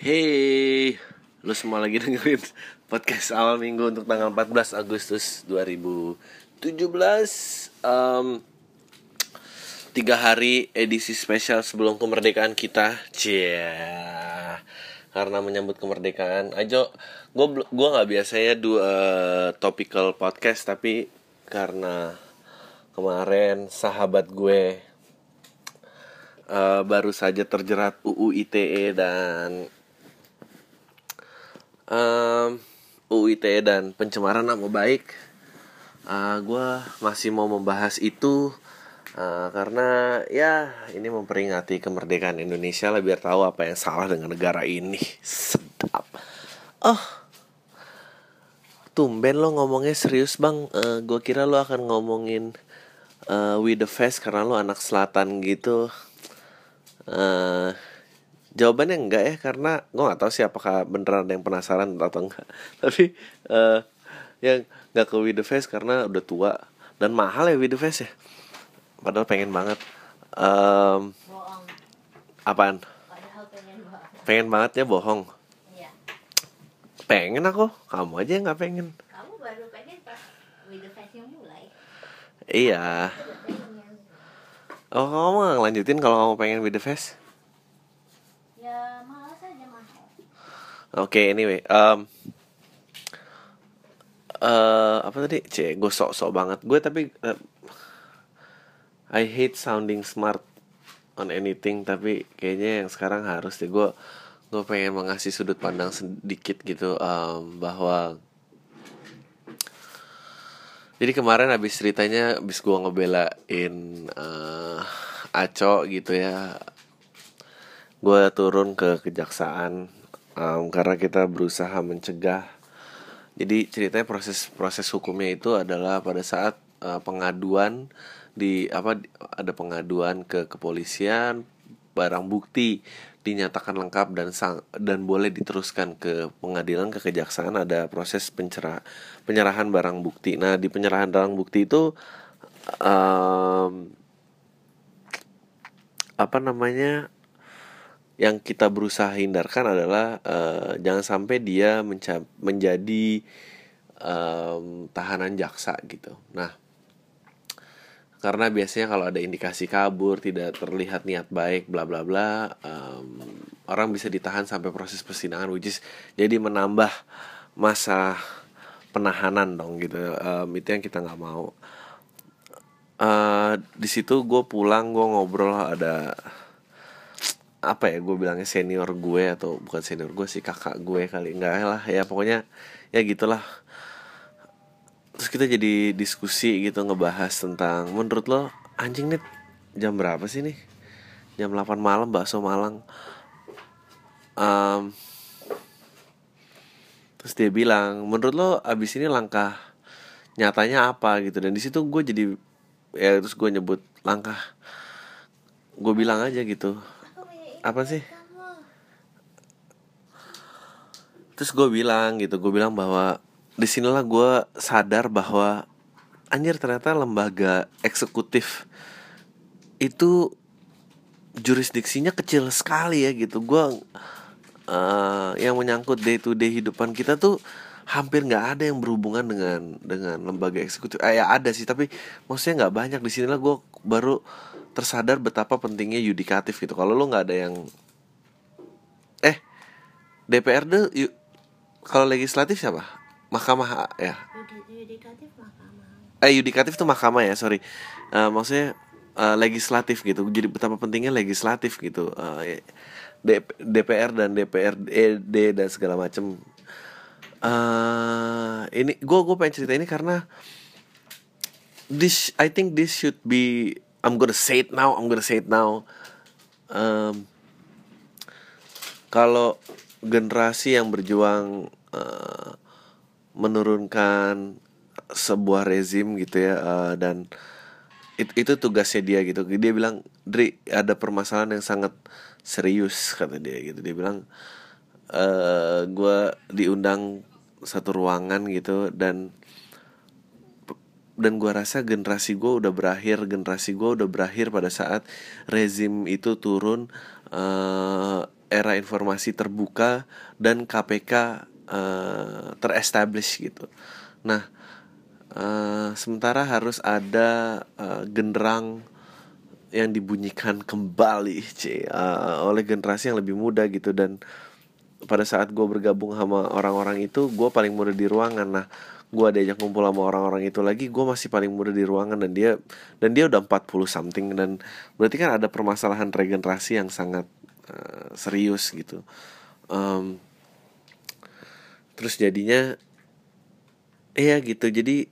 Hey, lu semua lagi dengerin podcast awal minggu untuk tanggal 14 Agustus 2017 um, Tiga hari edisi spesial sebelum kemerdekaan kita. Cia Karena menyambut kemerdekaan. Ajo, gue gua nggak biasa ya dua uh, topical podcast Tapi karena kemarin sahabat gue uh, baru saja terjerat UU ITE dan um, UU ITE dan pencemaran nama baik. Uh, gue masih mau membahas itu uh, karena ya ini memperingati kemerdekaan Indonesia lah biar tahu apa yang salah dengan negara ini. Sedap. Oh. Tumben lo ngomongnya serius bang. Uh, gue kira lo akan ngomongin uh, with the face karena lo anak selatan gitu. Uh, jawabannya enggak ya karena gue nggak tahu sih apakah beneran ada yang penasaran atau enggak. Tapi uh, yang nggak ke with the face karena udah tua dan mahal ya with the face ya. Padahal pengen banget. Um, bohong. apaan? Padahal pengen banget. Pengen banget ya bohong. Iya. Pengen aku kamu aja yang nggak pengen. Kamu baru pengen pas with the face mulai. Iya. Oh kamu nggak ngelanjutin kalau kamu pengen with the face ya malas aja mahal Oke, anyway, um, eh apa tadi? C, gue sok-sok banget. Gue tapi eh, I hate sounding smart on anything, tapi kayaknya yang sekarang harus deh. Gue gue pengen mengasih sudut pandang sedikit gitu um, bahwa jadi kemarin abis ceritanya abis gue ngebelain uh, Aco gitu ya gue turun ke kejaksaan um, karena kita berusaha mencegah. Jadi ceritanya proses proses hukumnya itu adalah pada saat uh, pengaduan di apa ada pengaduan ke kepolisian barang bukti dinyatakan lengkap dan sang dan boleh diteruskan ke pengadilan ke kejaksaan ada proses pencerah penyerahan barang bukti. Nah di penyerahan barang bukti itu um, apa namanya yang kita berusaha hindarkan adalah eh, jangan sampai dia menjadi em, tahanan jaksa gitu. Nah, karena biasanya kalau ada indikasi kabur, tidak terlihat niat baik, bla bla bla, em, orang bisa ditahan sampai proses persidangan, which is jadi menambah masa penahanan dong gitu. Em, itu yang kita nggak mau. Eh, di situ gue pulang, gue ngobrol ada apa ya gue bilangnya senior gue atau bukan senior gue sih kakak gue kali. Enggak lah ya pokoknya ya gitulah. Terus kita jadi diskusi gitu ngebahas tentang menurut lo anjing nih jam berapa sih nih? Jam 8 malam bakso Malang. Em, terus dia bilang menurut lo abis ini langkah nyatanya apa? Gitu. Dan di situ gue jadi ya terus gue nyebut langkah. Gue bilang aja gitu apa sih? Terus gue bilang gitu gue bilang bahwa di sinilah gue sadar bahwa anjir ternyata lembaga eksekutif itu jurisdiksinya kecil sekali ya gitu. Gue eh, yang menyangkut day to day hidupan kita tuh hampir nggak ada yang berhubungan dengan dengan lembaga eksekutif. Eh, ya ada sih tapi maksudnya nggak banyak. Di sinilah gue baru tersadar betapa pentingnya yudikatif gitu kalau lo nggak ada yang eh DPRD yu- kalau legislatif siapa? Mahkamah ya. Yudi- yudikatif mahkamah Eh yudikatif tuh mahkamah ya, sorry. Eh, maksudnya eh, legislatif gitu. Jadi betapa pentingnya legislatif gitu. Eh, D- DPR dan DPRD dan segala macem eh ini gue gue pengen cerita ini karena this I think this should be I'm gonna say it now I'm gonna say it now. Em, kalau generasi yang berjuang eh, menurunkan sebuah rezim gitu ya eh, dan it- itu tugasnya dia gitu. Dia bilang Dri ada permasalahan yang sangat serius kata dia gitu. Dia bilang eh gue diundang satu ruangan gitu dan dan gua rasa generasi gue udah berakhir generasi gue udah berakhir pada saat rezim itu turun eh era informasi terbuka dan KPK uh, terestablish gitu. Nah, uh, sementara harus ada uh, genderang yang dibunyikan kembali c uh, oleh generasi yang lebih muda gitu dan pada saat gue bergabung sama orang-orang itu gue paling muda di ruangan nah gue diajak ngumpul sama orang-orang itu lagi gue masih paling muda di ruangan dan dia dan dia udah 40 something dan berarti kan ada permasalahan regenerasi yang sangat uh, serius gitu. Um, terus jadinya iya gitu jadi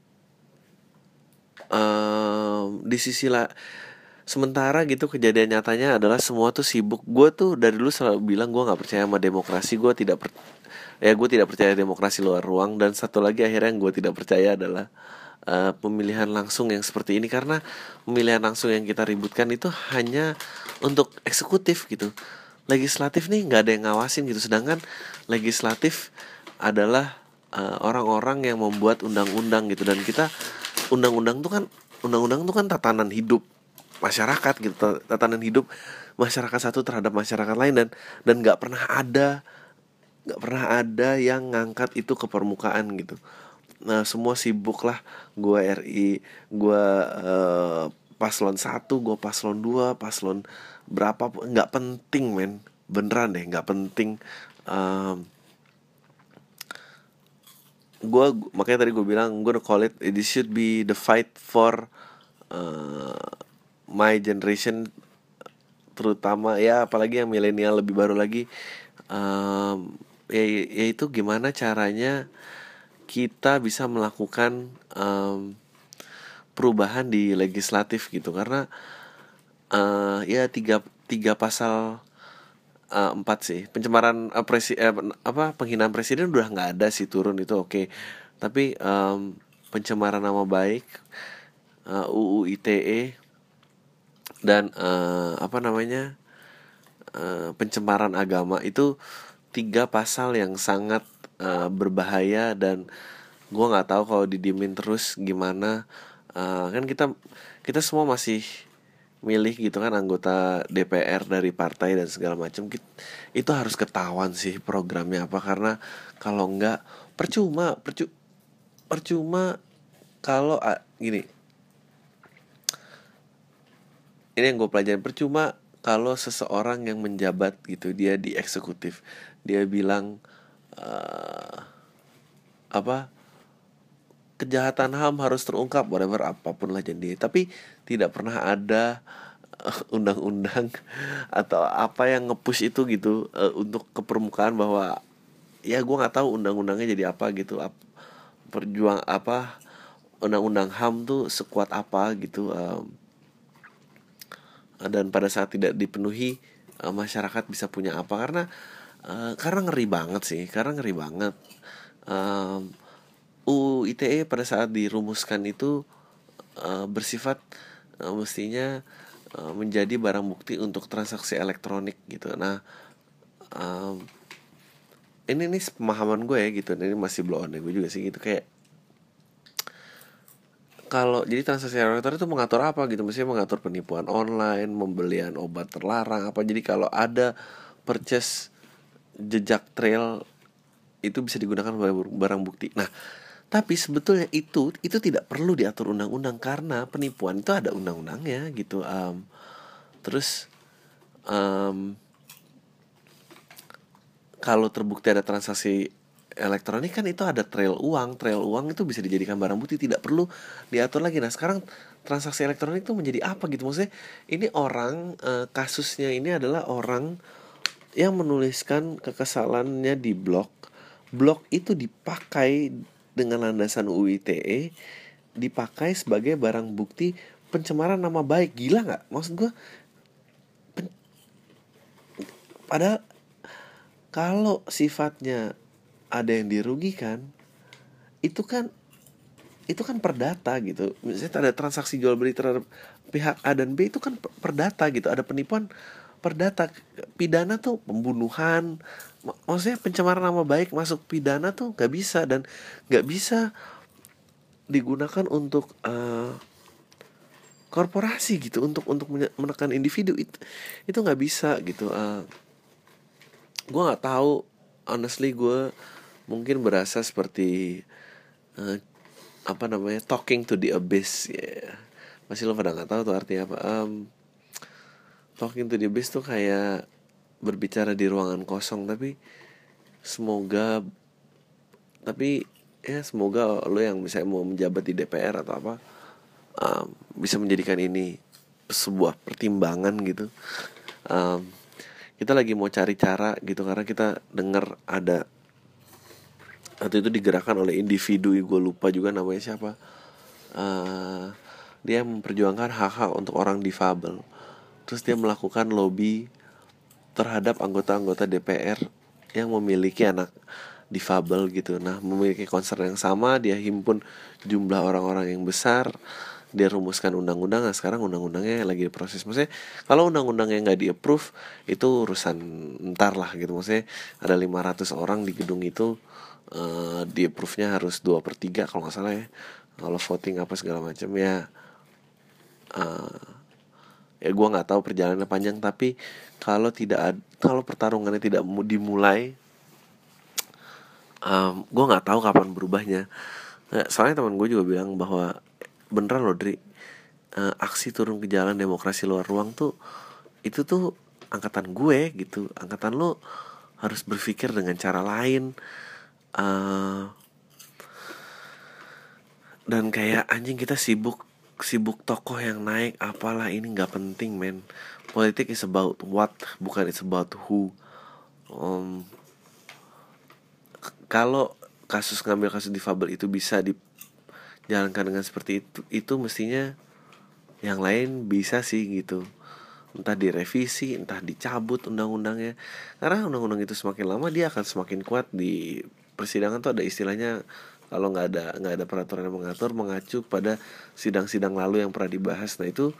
um, di sisi lah sementara gitu kejadian nyatanya adalah semua tuh sibuk. Gue tuh dari dulu selalu bilang gue nggak percaya sama demokrasi gue tidak per ya gue tidak percaya demokrasi luar ruang dan satu lagi akhirnya yang gue tidak percaya adalah uh, pemilihan langsung yang seperti ini. Karena pemilihan langsung yang kita ributkan itu hanya untuk eksekutif gitu. Legislatif nih nggak ada yang ngawasin gitu. Sedangkan legislatif adalah eh, orang-orang uh, yang membuat undang-undang gitu. Dan kita undang-undang tuh kan undang-undang tuh kan tatanan hidup masyarakat gitu. Tatanan hidup masyarakat satu terhadap masyarakat lain dan dan nggak pernah ada nggak pernah ada yang ngangkat itu ke permukaan gitu. Nah semua sibuk lah gue RI gue uh, paslon satu gue paslon dua paslon berapa nggak penting men. Beneran deh nggak penting. Um, gue makanya tadi gue bilang gue call it this should be the fight for uh, my generation terutama ya apalagi yang milenial lebih baru lagi. Um, yaitu gimana caranya kita bisa melakukan um, perubahan di legislatif gitu karena uh, ya tiga tiga pasal uh, empat sih pencemaran uh, presi eh, apa penghinaan presiden udah nggak ada sih turun itu oke okay. tapi um, pencemaran nama baik uh, UU ITE dan uh, apa namanya uh, pencemaran agama itu tiga pasal yang sangat uh, berbahaya dan gue nggak tahu kalau didimin terus gimana. Uh, kan kita kita semua masih milih gitu kan anggota DPR dari partai dan segala macam itu harus ketahuan sih programnya apa. Karena kalau nggak percuma percu percuma kalau uh, gini. Ini yang gue pelajarin percuma kalau seseorang yang menjabat gitu dia di eksekutif dia bilang uh, apa kejahatan ham harus terungkap whatever apa pun lah jadi tapi tidak pernah ada eh, undang-undang atau apa yang ngepush itu gitu uh, untuk ke permukaan bahwa ya gue nggak tahu undang-undangnya jadi apa gitu ap, perjuang apa undang-undang ham tuh sekuat apa gitu um, dan pada saat tidak dipenuhi uh, masyarakat bisa punya apa. Karena uh, karena ngeri banget sih karena ngeri banget. Um, UU ITE pada saat dirumuskan itu uh, bersifat uh, mestinya uh, menjadi barang bukti untuk transaksi elektronik gitu. Nah um, ini nih pemahaman gue ya gitu ini masih blow on gue juga sih gitu kayak kalau jadi transaksi elektronik itu mengatur apa gitu? Mestinya mengatur penipuan online pembelian obat terlarang apa? Jadi kalau ada purchase jejak trail itu bisa digunakan sebagai barang bukti. Nah tapi sebetulnya itu itu tidak perlu diatur undang-undang karena penipuan itu ada undang-undangnya gitu um, terus um, kalau terbukti ada transaksi elektronik kan itu ada trail uang trail uang itu bisa dijadikan barang bukti tidak perlu diatur lagi. Nah sekarang transaksi elektronik itu menjadi apa gitu? Maksudnya ini orang e, kasusnya ini adalah orang yang menuliskan kekesalannya di blog blog itu dipakai dengan landasan UITE dipakai sebagai barang bukti pencemaran nama baik. Gila nggak? Maksud gue padahal kalau sifatnya ada yang dirugikan itu kan itu kan perdata gitu. Misalnya ada transaksi jual beli terhadap pihak A dan B itu kan perdata gitu. Ada penipuan perdata pidana tuh pembunuhan maksudnya pencemaran nama baik masuk pidana tuh nggak bisa dan nggak bisa digunakan untuk uh, korporasi gitu untuk untuk menekan individu. Itu itu nggak bisa gitu uh, gue nggak tahu honestly gue mungkin berasa seperti uh, apa namanya talking to the abyss ya yeah. masih lo pada nggak tahu tuh artinya apa um, talking to the abyss tuh kayak berbicara di ruangan kosong tapi semoga tapi ya semoga lo yang bisa mau menjabat di DPR atau apa um, bisa menjadikan ini sebuah pertimbangan gitu. Um, kita lagi mau cari cara gitu karena kita dengar ada atau itu digerakkan oleh individu gue lupa juga namanya siapa. Uh, dia memperjuangkan hak-hak untuk orang difabel terus dia melakukan lobby terhadap anggota-anggota DPR yang memiliki anak difabel gitu. Nah memiliki concern yang sama dia himpun jumlah orang-orang yang besar dia rumuskan undang-undang. Nah sekarang undang-undangnya lagi diproses. Maksudnya kalau undang-undangnya nggak di approve itu urusan ntar lah gitu. Maksudnya ada 500 orang di gedung itu uh, di approve-nya harus dua per tiga kalau nggak salah ya. Kalau voting apa segala macam ya uh, ya gue nggak tahu perjalanannya panjang tapi kalau tidak kalau pertarungannya tidak dimulai um, gue nggak tahu kapan berubahnya. Nah, soalnya teman gue juga bilang bahwa beneran loh Dri uh, aksi turun ke jalan demokrasi luar ruang tuh itu tuh angkatan gue gitu. Angkatan lo harus berpikir dengan cara lain uh, dan kayak anjing kita sibuk sibuk tokoh yang naik apalah ini nggak penting men. Politik is about what bukan it's about who. Um, kalau kasus ngambil kasus difabel itu bisa dijalankan dengan seperti itu itu mestinya yang lain bisa sih gitu. Entah direvisi entah dicabut undang-undangnya. Karena undang-undang itu semakin lama dia akan semakin kuat di persidangan tuh ada istilahnya kalau nggak ada nggak ada peraturan yang mengatur mengacu pada sidang-sidang lalu yang pernah dibahas. Nah itu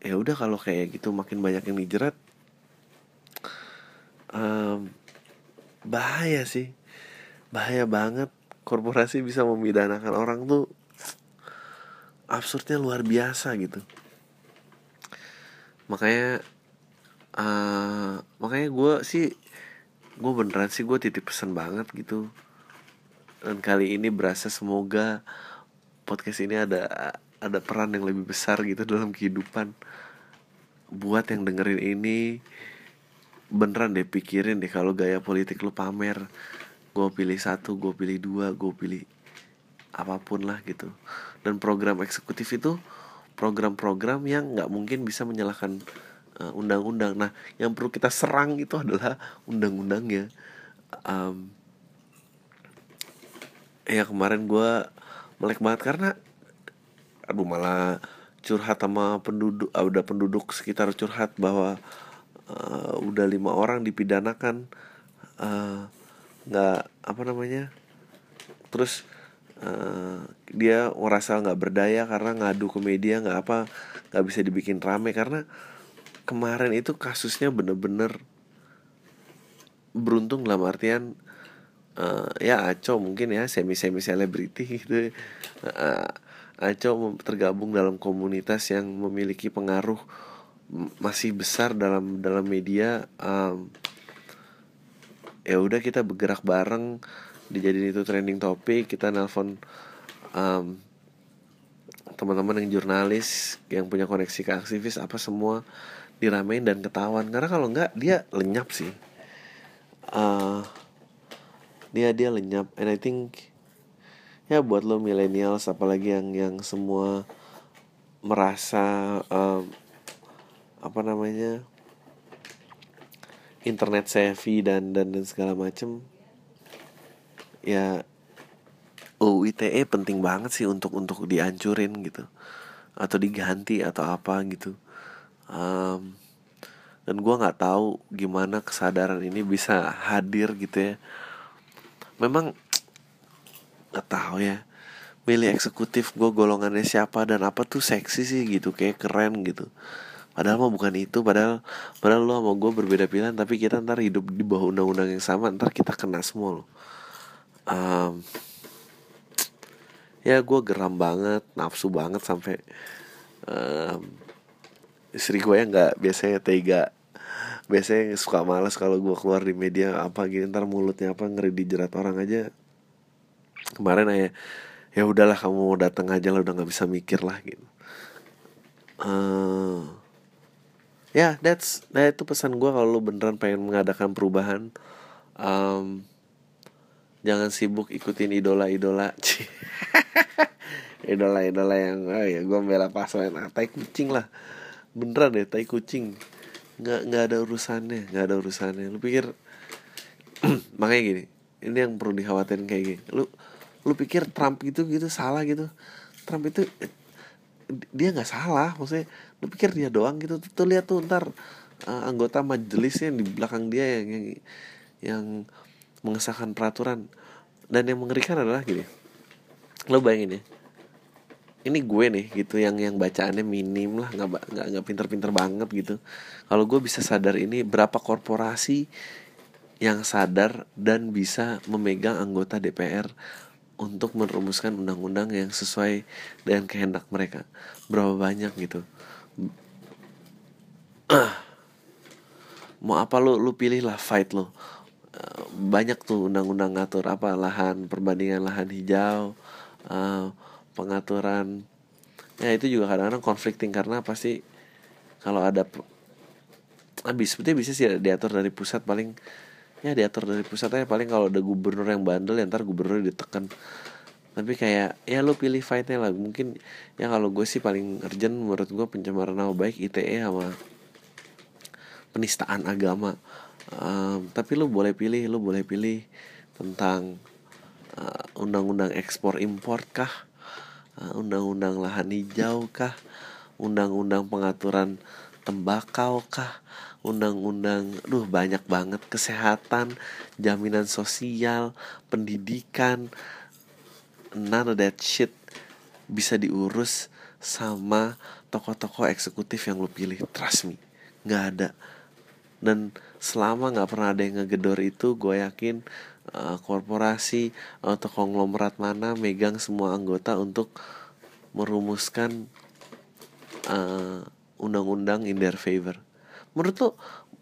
ya udah kalau kayak gitu makin banyak yang dijerat um, bahaya sih. Bahaya banget. Korporasi bisa memidanakan orang tuh absurdnya luar biasa gitu. Makanya uh, makanya gue sih gue beneran sih gue titip pesan banget gitu dan kali ini berasa semoga podcast ini ada ada peran yang lebih besar gitu dalam kehidupan buat yang dengerin ini beneran deh pikirin deh kalau gaya politik lu pamer gue pilih satu gue pilih dua gue pilih apa pun lah gitu dan program eksekutif itu program-program yang nggak mungkin bisa menyalahkan uh, undang-undang. Nah, yang perlu kita serang itu adalah undang-undangnya. Um, ya kemarin gue melek banget karena aduh malah curhat sama penduduk uh, udah penduduk sekitar curhat bahwa uh, udah lima orang dipidanakan nggak uh, apa namanya terus uh, dia merasa nggak berdaya karena ngadu ke media nggak apa nggak bisa dibikin rame karena kemarin itu kasusnya bener-bener beruntung dalam artian uh, ya Aco mungkin ya semi semi selebriti gitu. Uh, Aco tergabung dalam komunitas yang memiliki pengaruh masih besar dalam dalam media. Um, ya udah kita bergerak bareng dijadiin itu trending topik kita nelpon um, teman-teman yang jurnalis yang punya koneksi ke aktivis apa semua diramein dan ketahuan. Karena kalau enggak dia lenyap sih. Uh, dia dia lenyap. And I think ya buat lo millennials apalagi yang yang semua merasa um, apa namanya internet savvy dan dan dan segala macem ya UITE penting banget sih untuk untuk dihancurin gitu. Atau diganti atau apa gitu. Um, dan gue nggak tahu gimana kesadaran ini bisa hadir gitu ya memang nggak tahu ya. Milih eksekutif gue golongannya siapa dan apa tuh seksi sih gitu kayak keren gitu. Padahal mah bukan itu padahal padahal lo sama gue berbeda pilihan tapi kita ntar hidup di bawah undang-undang yang sama ntar kita kena semua loh. Um, ya gue geram banget nafsu banget sampai um, istri gue yang nggak biasanya tega biasanya suka males kalau gue keluar di media apa gini ntar mulutnya apa ngeri dijerat orang aja. Kemarin ya ya udahlah kamu mau datang aja lah udah nggak bisa mikir lah gitu. Uh, ya yeah, that's nah itu pesan gue kalau lu beneran pengen mengadakan perubahan. Um, jangan sibuk ikutin idola-idola idola-idola yang oh ya gue bela paslon ah, tai kucing lah. Beneran deh tai kucing nggak nggak ada urusannya nggak ada urusannya. Lu pikir makanya gini ini yang perlu dikhawatirin kayak gini. Lu lu pikir Trump gitu gitu salah gitu. Trump itu dia nggak salah maksudnya lu pikir dia doang gitu. Tuh, tuh lihat tuh ntar uh, anggota majelisnya di belakang dia yang yang yang mengesahkan peraturan. Dan yang mengerikan adalah gini lo bayangin ya ini gue nih gitu yang yang bacaannya minim lah nggak nggak nggak pinter-pinter banget gitu. Kalau gue bisa sadar ini berapa korporasi yang sadar dan bisa memegang anggota DPR untuk merumuskan undang-undang yang sesuai dengan kehendak mereka. Berapa banyak gitu. Mau apa lo lu pilih lah fight lo eh, banyak tuh undang-undang ngatur apa lahan perbandingan lahan hijau uh, pengaturan. Ya itu juga kadang-kadang conflicting karena pasti kalau ada habis seperti bisa sih diatur dari pusat paling ya diatur dari pusat aja. Paling kalau ada gubernur yang bandel ya ntar gubernur ditekan tapi kayak ya lo pilih fightnya lah. Mungkin ya kalau gue sih paling urgent menurut gue pencemaran nama baik ITE sama penistaan agama. Um, tapi lo boleh pilih lo boleh pilih tentang uh, undang-undang ekspor impor kah? Eh, undang-undang lahan hijau kah? Undang-undang pengaturan tembakau kah? Undang-undang duh banyak banget. Kesehatan jaminan sosial pendidikan. None of that shit bisa diurus sama tokoh-tokoh eksekutif yang lo pilih. Trust me nggak ada. Dan selama nggak pernah ada yang ngegedor itu gue yakin uh, korporasi atau konglomerat mana megang semua anggota untuk merumuskan undang undang-undang in their favor. Menurut lo,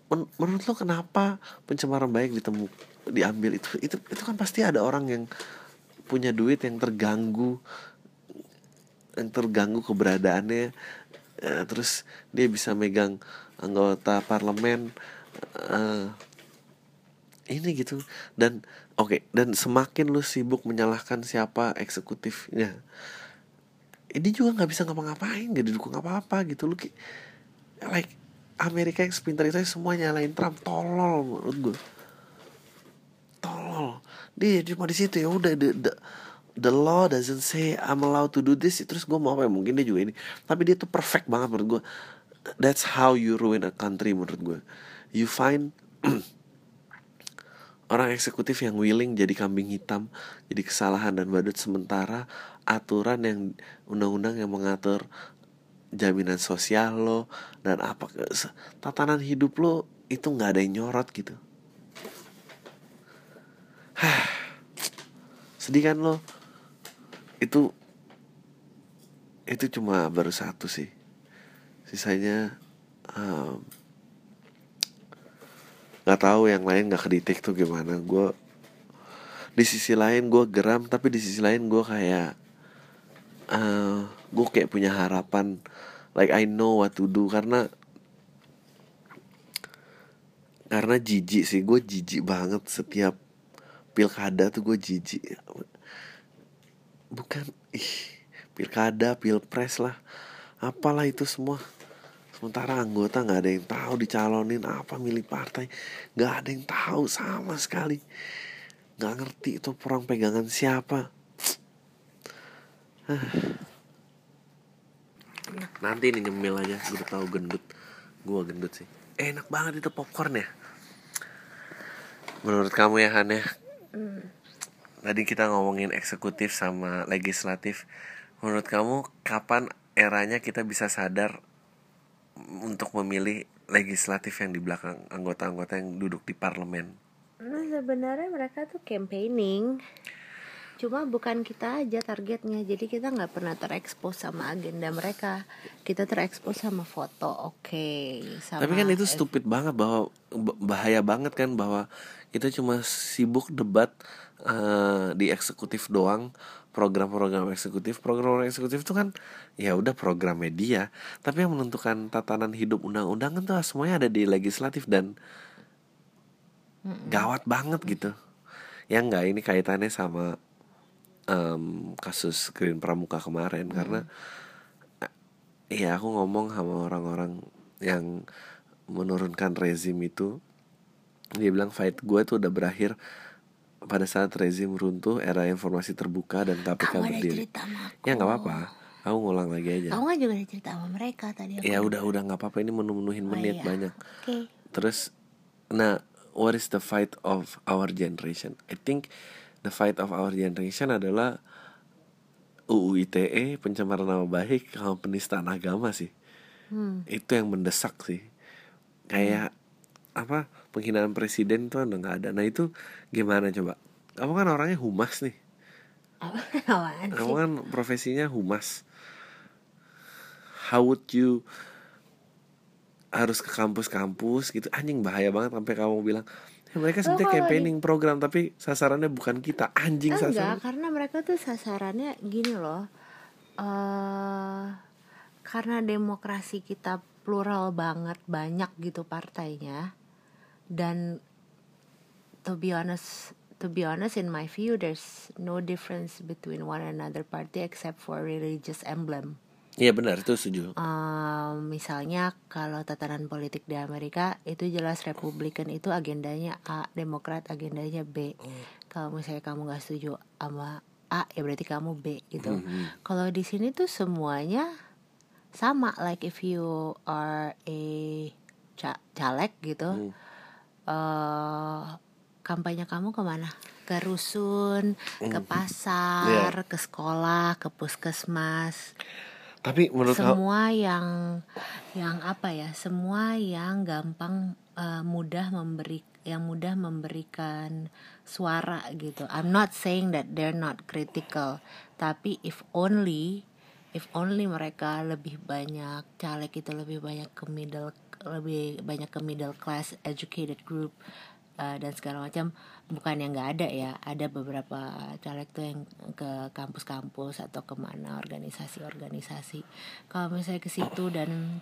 men menurut lo kenapa pencemaran baik ditemu diambil itu itu itu kan pasti ada orang yang punya duit yang terganggu yang terganggu keberadaannya uh, terus dia bisa megang anggota parlemen uh, ini gitu. Dan oke okay, dan semakin lu sibuk menyalahkan siapa eksekutifnya ini juga nggak bisa ngapa-ngapain gak didukung apa-apa gitu. Lu like Amerika yang sepintar itu semua nyalain Trump tolol menurut gue tolol. Dia cuma di situ ya udah the, the, the law doesn't say I'm allowed to do this. Terus gue mau apa ya mungkin dia juga ini. Tapi dia tuh perfect banget menurut gue that's how you ruin a country menurut gue you find orang eksekutif yang willing jadi kambing hitam, jadi kesalahan dan badut sementara aturan yang undang-undang yang mengatur jaminan sosial lo dan apa tatanan hidup lo itu nggak ada yang nyorot gitu. Sedih kan lo? Itu itu cuma baru satu sih. Sisanya um, nggak tahu yang lain nggak kedetek tuh gimana. Gue di sisi lain gue geram tapi di sisi lain gue kayak uh, eh, gue kayak punya harapan like I know what to do. Karena karena jijik sih. Gue jijik banget setiap pilkada tuh gue jijik. Bukan ih pilkada pilpres lah. Apalah itu semua sementara anggota nggak ada yang tahu dicalonin apa milik partai. Nggak ada yang tahu sama sekali. Nggak ngerti itu perang pegangan siapa. Nanti ini nyemil aja gue tahu gendut. Gue gendut sih. Eh, enak banget itu popcorn ya. Menurut kamu ya Han ya? Mm. tadi kita ngomongin eksekutif sama legislatif. Menurut kamu kapan eranya kita bisa sadar untuk memilih legislatif yang di belakang anggota-anggota yang duduk di parlemen? Nah, sebenarnya mereka tuh campaigning. cuma bukan kita aja targetnya jadi kita nggak pernah terekspos sama agenda mereka kita terekspos sama foto oke sama Tapi kan itu stupid banget bahwa bahaya banget kan bahwa kita cuma sibuk debat eh, di eksekutif doang program-program eksekutif. Program eksekutif itu kan ya udah program media. Tapi yang menentukan tatanan hidup undang-undang kan tuh semuanya ada di legislatif dan gawat banget gitu. Ya enggak ini kaitannya sama em, kasus Green Pramuka kemarin. Karena Iya aku ngomong sama orang-orang yang menurunkan rezim itu. Dia bilang fight gue tuh udah berakhir pada saat rezim runtuh era informasi terbuka dan KPK kamu ada berdiri. cerita sama aku? Ya nggak apa-apa. Aku ngulang lagi aja. Kamu kan juga ada cerita sama mereka tadi aku Ya udah udah nggak apa-apa. Ini menuhin Oh, menit iya. banyak. Oke. Terus Nah what is the fight of our generation? I think the fight of our generation adalah UU ITE pencemaran nama baik sama penistaan agama sih. Hmm. itu yang mendesak sih. Kayak apa penghinaan presiden tuh udah nggak ada. Nah itu gimana coba? Kamu kan orangnya humas nih. Apa? Apaan kamu kan profesinya humas. How would you harus ke kampus-kampus gitu? Anjing bahaya banget sampai kamu bilang "Ya, mereka sebenarnya campaigning program tapi sasarannya bukan kita. Anjing enggak sasaran. karena mereka tuh sasarannya gini loh. Eh karena demokrasi kita plural banget banyak gitu partainya dan to be honest to be honest in my view there's no difference between one another party except for religious emblem iya benar itu setuju Eh, misalnya kalau tatanan politik di Amerika itu jelas Republikan itu agendanya A, Demokrat agendanya B. Kalau misalnya kamu nggak setuju sama A, ya berarti kamu B gitu. Mhm. Kalau di sini tuh semuanya sama. Like if you are a ca- caleg gitu, Hmm. Eh kampanye kamu ke mana? Ke rusun, ke pasar, ke sekolah, ke puskesmas? Tapi menurut kamu semua yang yang apa ya? Semua yang gampang eh, mudah memberi yang mudah memberikan suara gitu. I'm not saying that they're not critical. Tapi if only if only mereka lebih banyak caleg itu lebih banyak ke middle lebih banyak ke middle class educated group eh, dan segala macam. Bukan yang nggak ada ya ada beberapa caleg tuh yang ke kampus-kampus atau ke mana organisasi-organisasi. Kalau misalnya ke situ dan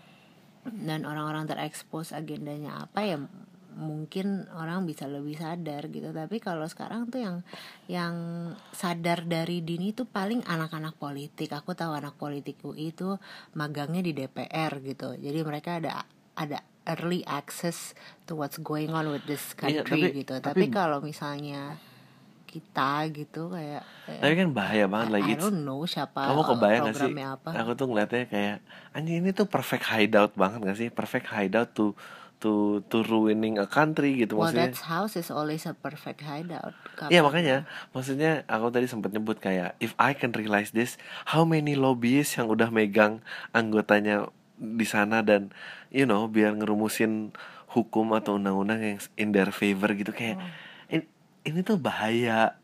dan orang-orang terekspos agendanya apa ya mungkin orang bisa lebih sadar gitu. Tapi kalau sekarang tuh yang yang sadar dari dini tuh paling anak-anak politik. Aku tahu anak politik UI itu magangnya di DPR gitu. Jadi mereka ada ada early access to what's going on with this Iya, country tapi- gitu. tapi- tapi kalau misalnya kita gitu kayak, kayak tapi kan bahaya banget I, lagi I don't know siapa kamu uh, kebayang gak sih? apa. Aku tuh ngeliatnya kayak anjing ini tuh perfect hideout banget gak sih? Perfect hideout to to to ruining a country gitu Well, maksudnya. that's house is always a perfect hideout. Iya makanya. maksudnya aku tadi sempat nyebut kayak if I can realize this how many lobbyists yang udah megang anggotanya di sana dan you know biar ngerumusin hukum atau undang-undang yang in their favor gitu kayak ini, ini tuh bahaya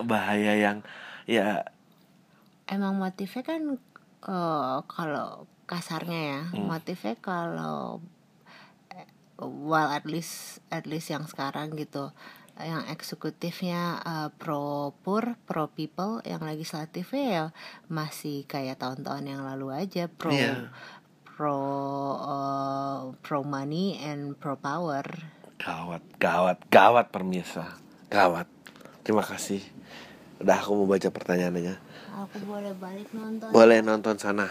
bahaya yang ya Emang motifnya kan eh, kalau kasarnya ya, Hmm. motifnya kalau eh, well at least at least yang sekarang gitu yang eksekutifnya eh, pro poor, pro people, yang legislatifnya ya masih kayak tahun-tahun yang lalu aja pro Iya. Pro eh, pro money and pro power. gawat gawat gawat permisa. Gawat. Terima kasih. Udah aku mau baca pertanyaannya. Aku boleh balik nonton. boleh nonton sana.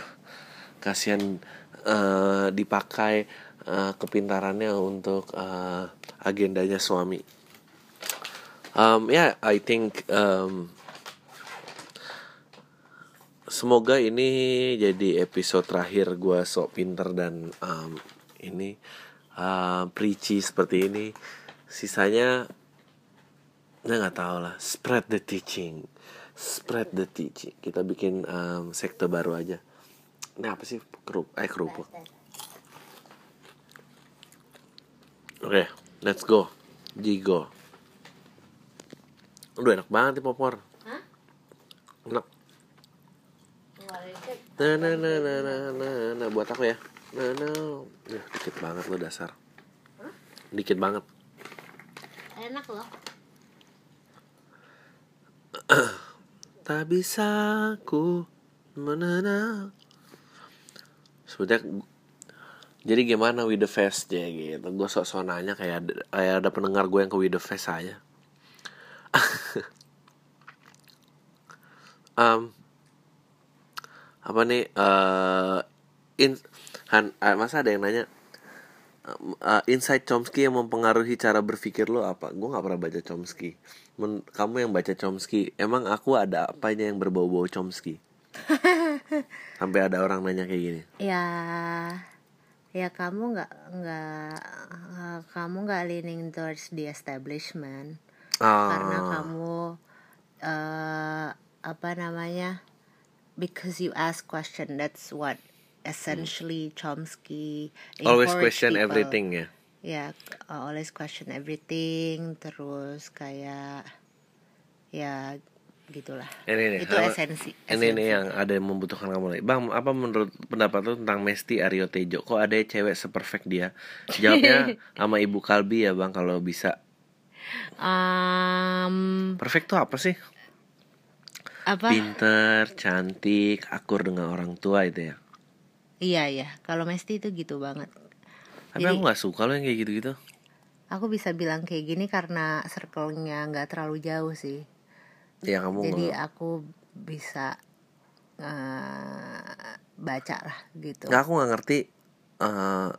Kasihan eh, dipakai eh, kepintarannya untuk eh, agendanya suami. Um, ya I think um, semoga ini jadi episode terakhir gua sok pinter dan um, ini uh, preachy seperti ini. Sisanya ya nggak tahu lah. Spread the teaching. Spread the teaching. Kita bikin um, sekte baru aja. Ini apa sih? Kerup eh kerupuk. Oke let's go. Jigo. Udah enak banget nih popor Hah? enak nah nah nah nah nah nah, nah. buat aku ya. Nah nah Yah, dikit banget lo dasar. Dikit banget. Enak loh. tak bisa ku menena sebetulnya jadi gimana with the fest ya gitu. Gue sok sok nanya kayak ada, kayak ada pendengar gue yang ke with the fest aja. Um, apa nih eh in Han, ah, masa ada yang nanya uh, insight Chomsky yang mempengaruhi cara berpikir lo apa? Gue nggak pernah baca Chomsky. Men- kamu yang baca Chomsky, emang aku ada apanya yang berbau-bau Chomsky? Sampai ada orang nanya kayak gini. Ya, ya kamu nggak nggak eh, kamu nggak leaning towards the establishment karena Ah, kamu eh apa namanya? Because you ask question, that's what essentially Chomsky always encourage question people. everything ya. Ya, uh, always question everything, terus kayak ya gitulah. Ini nih, Itu apa- esensi. Ini esensi. nih yang ada yang membutuhkan kamu lagi. Bang, apa menurut pendapat lu tentang Mesti Aryo Tejo? Kok ada cewek seperfect dia? Jawabnya sama Ibu Kalbi ya, Bang, kalau bisa. Um, Perfect tuh apa sih? Apa? Pinter, cantik, akur dengan orang tua itu ya. Iya iya, kalau Mesti itu gitu banget. Tapi Jadi- aku nggak suka loh yang kayak gitu-gitu. Aku bisa bilang kayak gini karena circle-nya nggak terlalu jauh sih. Ya kamu Jadi nggak- aku bisa eh, baca lah gitu. nggak aku nggak ngerti eh,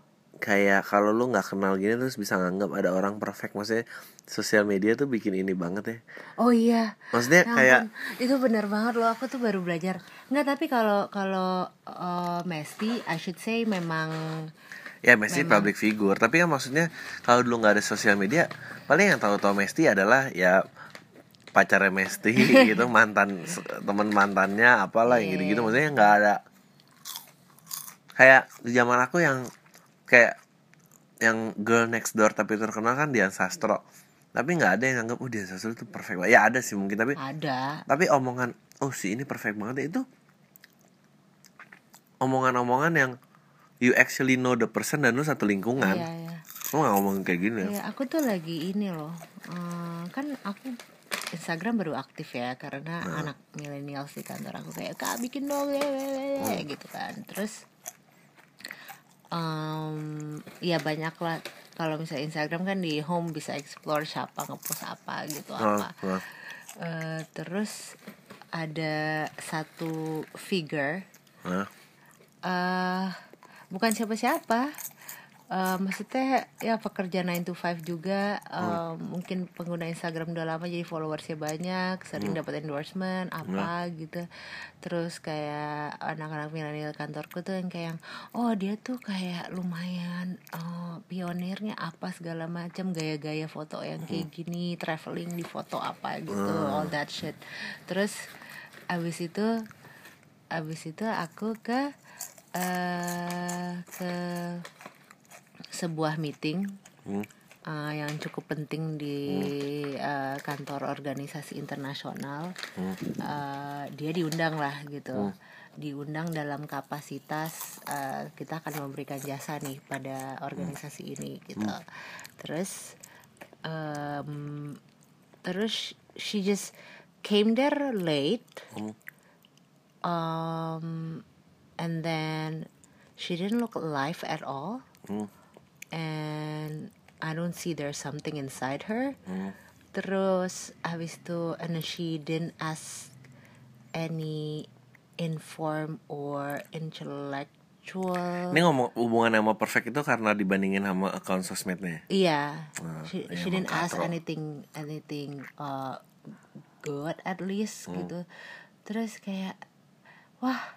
kayak kalau lu nggak kenal gini terus bisa nganggap ada orang perfect maksudnya sosial media tuh bikin ini banget ya Oh iya. maksudnya Ya kayak itu benar banget loh. Aku tuh baru belajar. Nggak tapi kalau kalau eh, Mesti, I should say memang ya Messi Memang. public figure tapi kan maksudnya kalau dulu nggak ada sosial media paling yang tahu tahu Messi adalah ya pacarnya Mesti gitu mantan teman mantannya apalah yang gitu gitu maksudnya nggak ada kayak di zaman aku yang kayak yang girl next door tapi terkenal kan Dian Sastro tapi nggak ada yang anggap oh Dian Sastro itu perfect banget ya ada sih mungkin tapi ada. tapi omongan oh si ini perfect banget itu omongan-omongan yang you actually know the person dan lu satu lingkungan Iya iya. lu gak ngomong kayak gini ya Iya, aku tuh lagi ini loh. eh, kan aku Instagram baru aktif ya karena anak milenial di kantor aku kayak kak bikin dong ya, ya, ya, ya," gitu kan. Terus em, ya banyak lah kalau misalnya Instagram kan di home bisa explore siapa ngepost apa gitu Nah, apa. nah. Eh, terus ada satu figure Nah, eh bukan siapa-siapa. Maksudnya ya pekerja 9 to 5 juga eh, mungkin pengguna Instagram udah lama jadi followersnya banyak sering dapat endorsement apa gitu. Terus kayak anak-anak milenial kantorku tuh yang kayak oh dia tuh kayak lumayan eh, pionirnya apa segala macam gaya-gaya foto yang kayak gini traveling di foto apa gitu all that shit. Terus abis itu abis itu aku ke eh ke sebuah meeting hmm, eh, yang cukup penting di eh, kantor organisasi internasional. Hmm, Eh, dia diundang lah gitu. Diundang dalam kapasitas eh, kita akan memberikan jasa nih pada organisasi ini gitu. Terus em, terus she just came there late. Hmm. um, and then she didn't look alive at all. Hmm. And I don't see there's something inside her Hmm. terus habis itu and she didn't ask any inform or intellectual Ini ngomong hubungan sama perfect itu karena dibandingin sama account sosmednya. Iya, Nah, she, iya, she didn't ask katro. anything anything uh, good at least Hmm. gitu. Terus kayak wah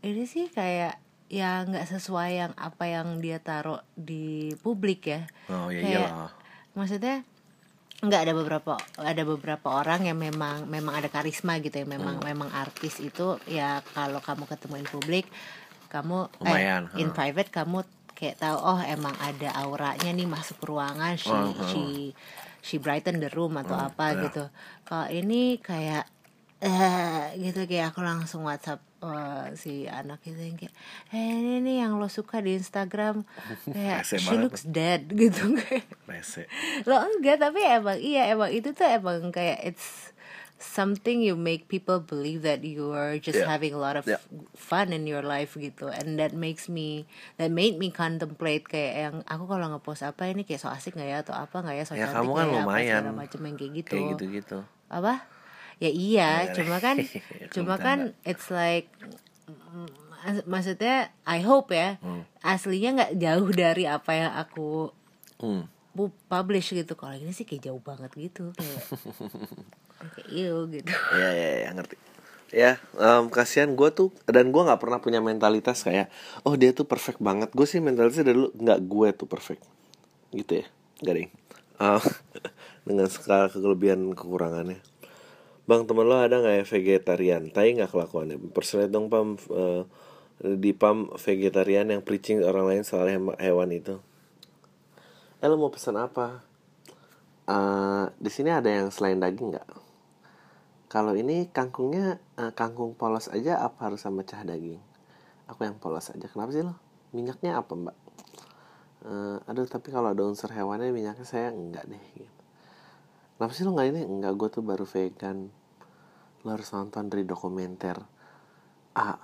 ini sih kayak ya nggak sesuai yang apa yang dia taruh di publik ya. Oh ya Kayak- iyalah. Maksudnya nggak ada beberapa ada beberapa orang yang memang memang ada karisma gitu ya memang Hmm. memang artis itu ya kalau kamu ketemuin publik kamu Lumayan, eh, in ha. private kamu kayak tahu oh emang ada auranya nih masuk ruangan she she she brighten the room atau Oh, apa iya. gitu kalau ini kayak eh gitu kayak aku langsung WhatsApp eh, si anak itu yang kayak eh ini nih yang lo suka di Instagram. Kayak she looks dead gitu kayak. Lo enggak tapi emang iya emang itu tuh emang kayak it's something you make people believe that you are just Yeah. having a lot of Yeah. fun in your life gitu. And that makes me that made me contemplate kayak yang aku kalau ngepost apa ini kayak so asik nggak ya? Atau apa nggak ya? So Ya, cantik kamu kan ya, apa lumayan. segala macam yang kayak gitu. Kayak gitu-gitu. apa ya iya Ya, cuma kan cuma kan it's like maksudnya I hope ya Hmm. aslinya nggak jauh dari apa yang aku Hmm. pu- publish gitu. Kalau ini sih kayak jauh banget gitu kayak kayak iu gitu. Ya ya ya ngerti. Ya em, kasihan gue tuh dan gue nggak pernah punya mentalitas kayak oh dia tuh perfect banget. Gue sih mentalitasnya dari dulu nggak gue tuh perfect. Gitu ya garing Em, dengan skala kelebihan kekurangannya bang temen lo ada nggak ya vegetarian tai nggak kelakuannya personet dong pam eh, di pam vegetarian yang preaching orang lain soal hewan itu eh lo mau pesan apa Eh, di sini ada yang selain daging nggak kalau ini kangkungnya eh, kangkung polos aja apa harus sama cah daging? Aku yang polos aja. Kenapa sih lo? Minyaknya apa mbak? Eh, aduh tapi kalau ada unsur hewannya minyaknya saya enggak deh. Gitu. Kenapa sih lo nggak ini? Enggak gue tuh baru vegan. Lo harus nonton dari dokumenter. Ah,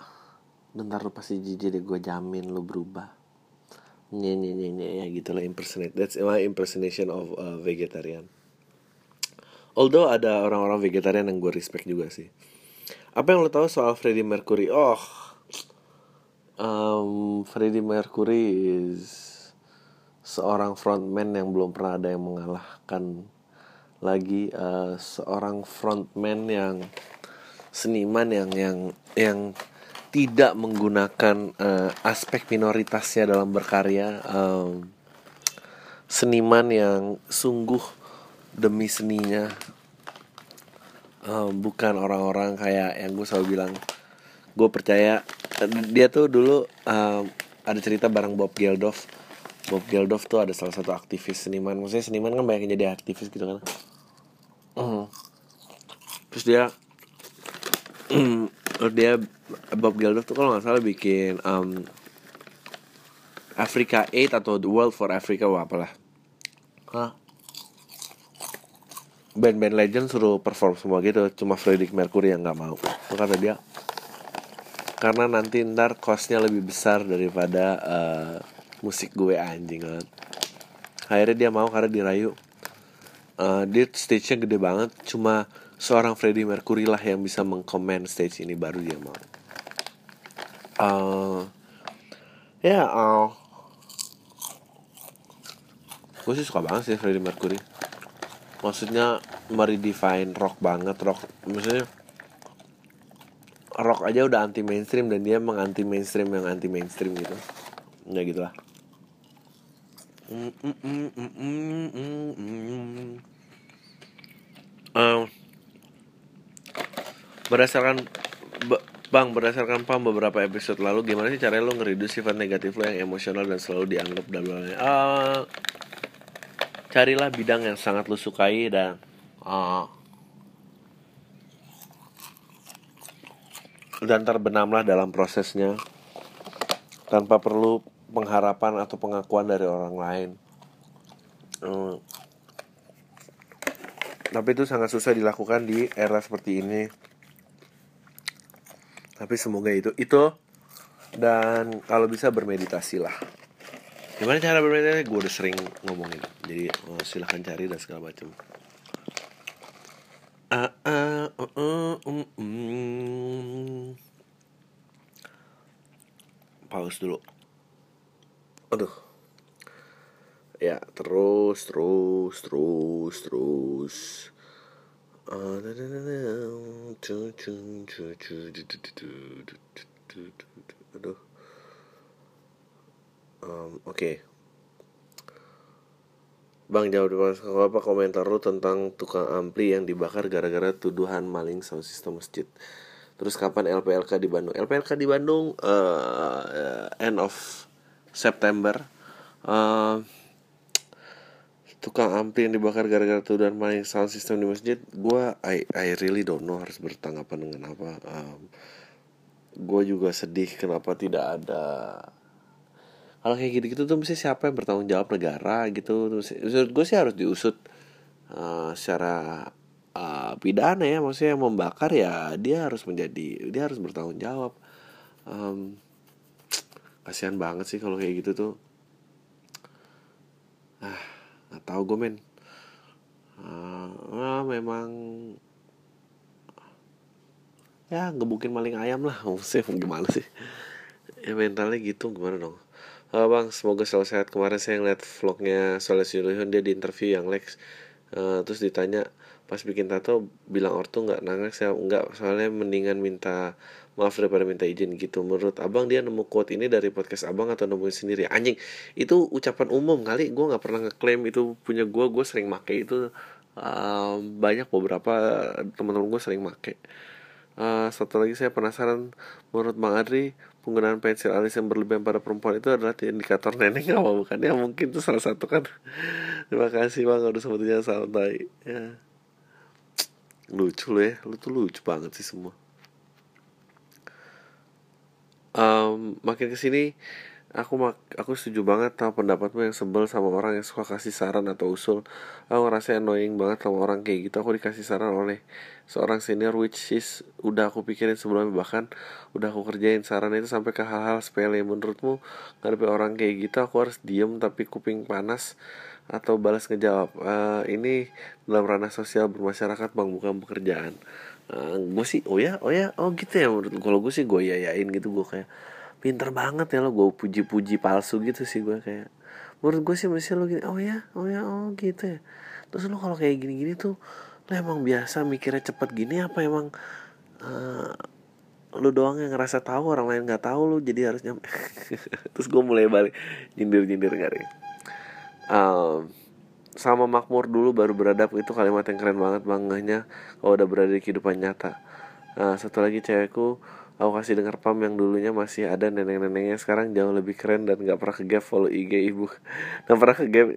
bentar lo pasti jijik deh gue jamin lo berubah. Nye nye nye nye ya gitu lah impersonate. That's my impersonation of uh, vegetarian. Although ada orang-orang vegetarian yang gue respect juga sih. Apa yang lo tahu soal Freddie Mercury? Oh, um, Freddie Mercury is seorang frontman yang belum pernah ada yang mengalahkan lagi uh, seorang frontman yang seniman yang yang yang tidak menggunakan uh, aspek minoritasnya dalam berkarya um, seniman yang sungguh demi seninya. Um, bukan orang-orang kayak yang gue selalu bilang gue percaya. Dia tuh dulu um, ada cerita bareng Bob Geldof. Bob Geldof tuh ada salah satu aktivis seniman. Maksudnya seniman kan banyak yang jadi aktivis gitu kan Mhm. terus dia terus dia Bob Geldof tuh kalau nggak salah bikin um, Africa 8 atau The World for Africa wah apalah Hah? band-band legend suruh perform semua gitu cuma Freddie Mercury yang nggak mau kata dia karena nanti ntar costnya lebih besar daripada eh, musik gue anjing banget akhirnya dia mau karena dirayu Eh, dia stage-nya gede banget. Cuma seorang Freddie Mercury lah yang bisa mengkomen stage ini baru dia mau. Eh, ya eh, gue sih suka banget sih Freddie Mercury. Maksudnya meredefine rock banget. Rock maksudnya rock aja udah anti mainstream dan dia menganti mainstream yang anti mainstream gitu. Ya gitu lah Mm, mm, mm, mm, mm, mm, berdasarkan be- bang berdasarkan pam beberapa episode lalu gimana sih caranya lo ngereduce sifat negatif lo yang emosional dan selalu dianggap bla Ah, carilah bidang yang sangat lo sukai dan ah, dan terbenamlah dalam prosesnya tanpa perlu pengharapan atau pengakuan dari orang lain. Hmm. Tapi itu sangat susah dilakukan di era seperti ini. Tapi semoga itu itu dan kalau bisa bermeditasi lah. Gimana cara bermeditasi? Gue udah sering ngomongin. Jadi eh, silahkan cari dan segala macam. Ah, ah, uh, uh, um, um. Pause dulu. Aduh ya terus terus terus terus aduh um, oke okay. Bang jawab di apa komentar lu tentang tukang ampli yang dibakar gara-gara tuduhan maling sound system masjid. Terus kapan LPLK di Bandung? LPLK di Bandung uh, end of September. Uh, tukang ampli yang dibakar gara-gara tuduhan maling sound system di masjid gue I I really don't know harus bertanggapan dengan apa. Um, gue juga sedih kenapa tidak ada kalau kayak gitu-gitu tuh mesti siapa yang bertanggung jawab negara gitu menurut gue sih harus diusut uh, secara uh, pidana ya maksudnya yang membakar ya dia harus menjadi dia harus bertanggung jawab. Um, kasihan banget sih kalau kayak gitu tuh. Ah nggak tahu gue men. Uh, memang ya ngebukin maling ayam lah. Maksudnya gimana sih? Ya mentalnya gitu gimana dong? Halo bang, semoga selalu sehat. Kemarin saya ngeliat vlognya Soleh Suluhun dia di interview yang Lex. Uh, Terus ditanya pas bikin tato bilang ortu nggak? Nangis saya nggak soalnya mendingan minta maaf daripada minta izin gitu. Menurut abang dia nemu quote ini dari podcast abang atau nemuin sendiri? Anjing itu ucapan umum kali. Gue nggak pernah ngeklaim itu punya gue gue sering make itu uh, banyak beberapa teman-teman gue sering make. Uh, satu lagi saya penasaran. Menurut bang Adri penggunaan pensil alis yang berlebihan pada perempuan itu adalah indikator nenek apa bukan? Ya mungkin itu salah satu kan. Terima kasih bang. Udah sebetulnya santai. Ya. Lucu loh ya. Lu tuh lucu banget sih semua um, makin ke sini aku mak aku setuju banget sama pendapatmu yang sebel sama orang yang suka kasih saran atau usul. Aku ngerasa annoying banget sama orang kayak gitu aku dikasih saran oleh seorang senior which is udah aku pikirin sebelumnya bahkan udah aku kerjain. Saran itu sampai ke hal-hal sepele. Menurutmu ngadepi orang kayak gitu aku harus diem tapi kuping panas atau balas ngejawab uh, ini dalam ranah sosial bermasyarakat bang bukan pekerjaan. Uh, gue sih oh ya oh ya oh gitu ya. Menurut kalau gue sih gue yayain gitu gue kayak pinter banget ya lo gue puji-puji palsu gitu sih gue kayak menurut gue sih mesti lo gini oh ya oh ya oh gitu ya. Terus lo kalau kayak gini-gini tuh lo emang biasa mikirnya cepet gini apa emang uh, lu doang yang ngerasa tahu orang lain nggak tahu lu jadi harus nyampe terus gue mulai balik nyindir nyindir gak um, sama makmur dulu baru beradab itu kalimat yang keren banget bangganya kalau udah berada di kehidupan nyata. Uh, satu lagi cewekku aku kasih dengar pam yang dulunya masih ada nenek-neneknya sekarang jauh lebih keren dan nggak pernah ke gap follow IG ibu. Nggak pernah ke gap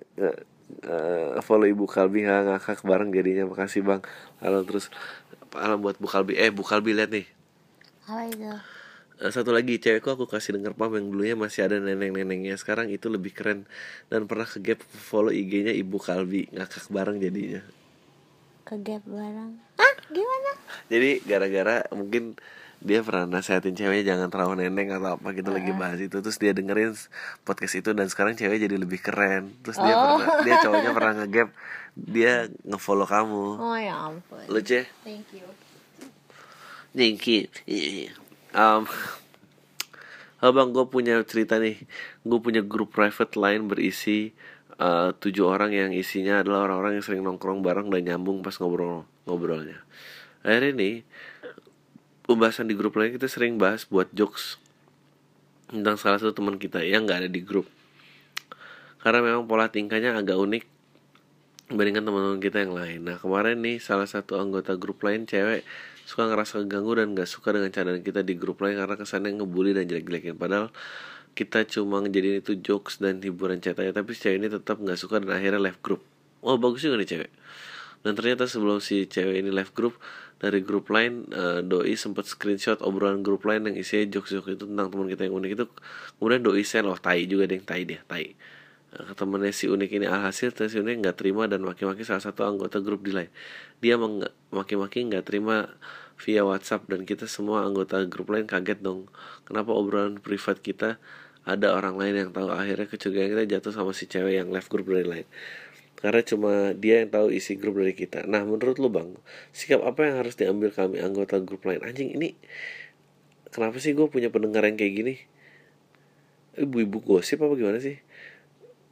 uh, follow ibu Kalbi ngakak bareng jadinya. Makasih bang. Halo terus alam buat Bu Kalbi. Eh Bu Kalbi lihat nih. Apa itu Uh, satu lagi cewekku aku kasih denger pam yang dulunya masih ada neneng-nenengnya sekarang itu lebih keren dan pernah ke gap follow IG-nya ibu Kalbi. Ngakak bareng jadinya. Ke gap bareng. Ah gimana? Jadi gara-gara mungkin dia pernah nasehatin ceweknya jangan terlalu neneng atau apa gitu lagi bahas itu. Terus dia dengerin podcast itu dan sekarang cewek jadi lebih keren. Terus dia Oh. pernah dia cowoknya pernah ngegap dia ngefollow kamu. Oh ya ampun. Lucu ya? Thank you. thank you. Um, oh bang gue punya cerita nih. Gue punya grup private lain berisi uh, tujuh orang yang isinya adalah orang-orang yang sering nongkrong bareng dan nyambung pas ngobrol ngobrolnya. Akhirnya nih pembahasan di grup lain kita sering bahas buat jokes tentang salah satu teman kita yang nggak ada di grup karena memang pola tingkahnya agak unik dibandingkan teman-teman kita yang lain. Nah kemarin nih salah satu anggota grup lain cewek suka ngerasa keganggu dan gak suka dengan candaan kita di grup lain karena kesannya ngebully dan jelek-jelekin. Padahal kita cuma ngejadiin itu jokes dan hiburan aja tapi cewek ini tetap nggak suka dan akhirnya left group. Oh bagus juga nih cewek. Dan ternyata sebelum si cewek ini left group dari grup lain eh, doi sempat screenshot obrolan grup lain yang isinya jokes-jokes itu tentang teman kita yang unik itu. Kemudian doi send loh tai juga deh tai dia tai. Nah, ke temennya si unik ini alhasil si unik nggak terima dan maki-maki salah satu anggota grup di lain. Dia maki-maki nggak terima via WhatsApp dan kita semua anggota grup lain kaget dong. Kenapa obrolan privat kita ada orang lain yang tahu? Akhirnya kecurigaan kita jatuh sama si cewek yang left grup dari lain karena cuma dia yang tahu isi grup dari kita. Nah menurut lu bang sikap apa yang harus diambil kami anggota grup lain? Anjing ini kenapa sih gue punya pendengar yang kayak gini? Ibu-ibu gosip apa gimana sih?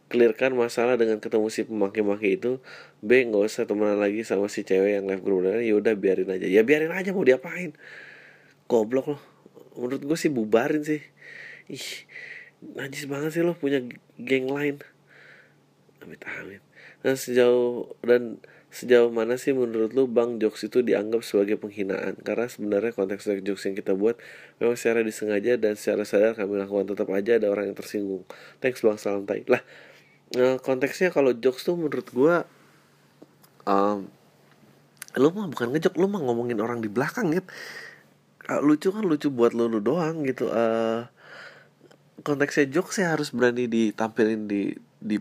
Clearkan masalah dengan ketemu si pemaki-maki itu. B nggak usah temenan lagi sama si cewek yang live group dan ya udah biarin aja. Ya biarin aja mau diapain. Goblok loh. Menurut gue sih bubarin sih. Ih najis banget sih lo punya geng lain amit amit. Dan sejauh dan sejauh mana sih menurut lu bang jokes itu dianggap sebagai penghinaan? Karena sebenarnya konteks jokes yang kita buat memang secara disengaja dan secara sadar kami lakukan tetap aja ada orang yang tersinggung. Thanks bang salam tai lah Nah, konteksnya kalau jokes tuh menurut gue um, lu mah bukan ngejok lu mah ngomongin orang di belakang gitu lucu kan lucu buat lu, lu doang gitu. Uh, konteksnya jokes sih harus berani ditampilin di di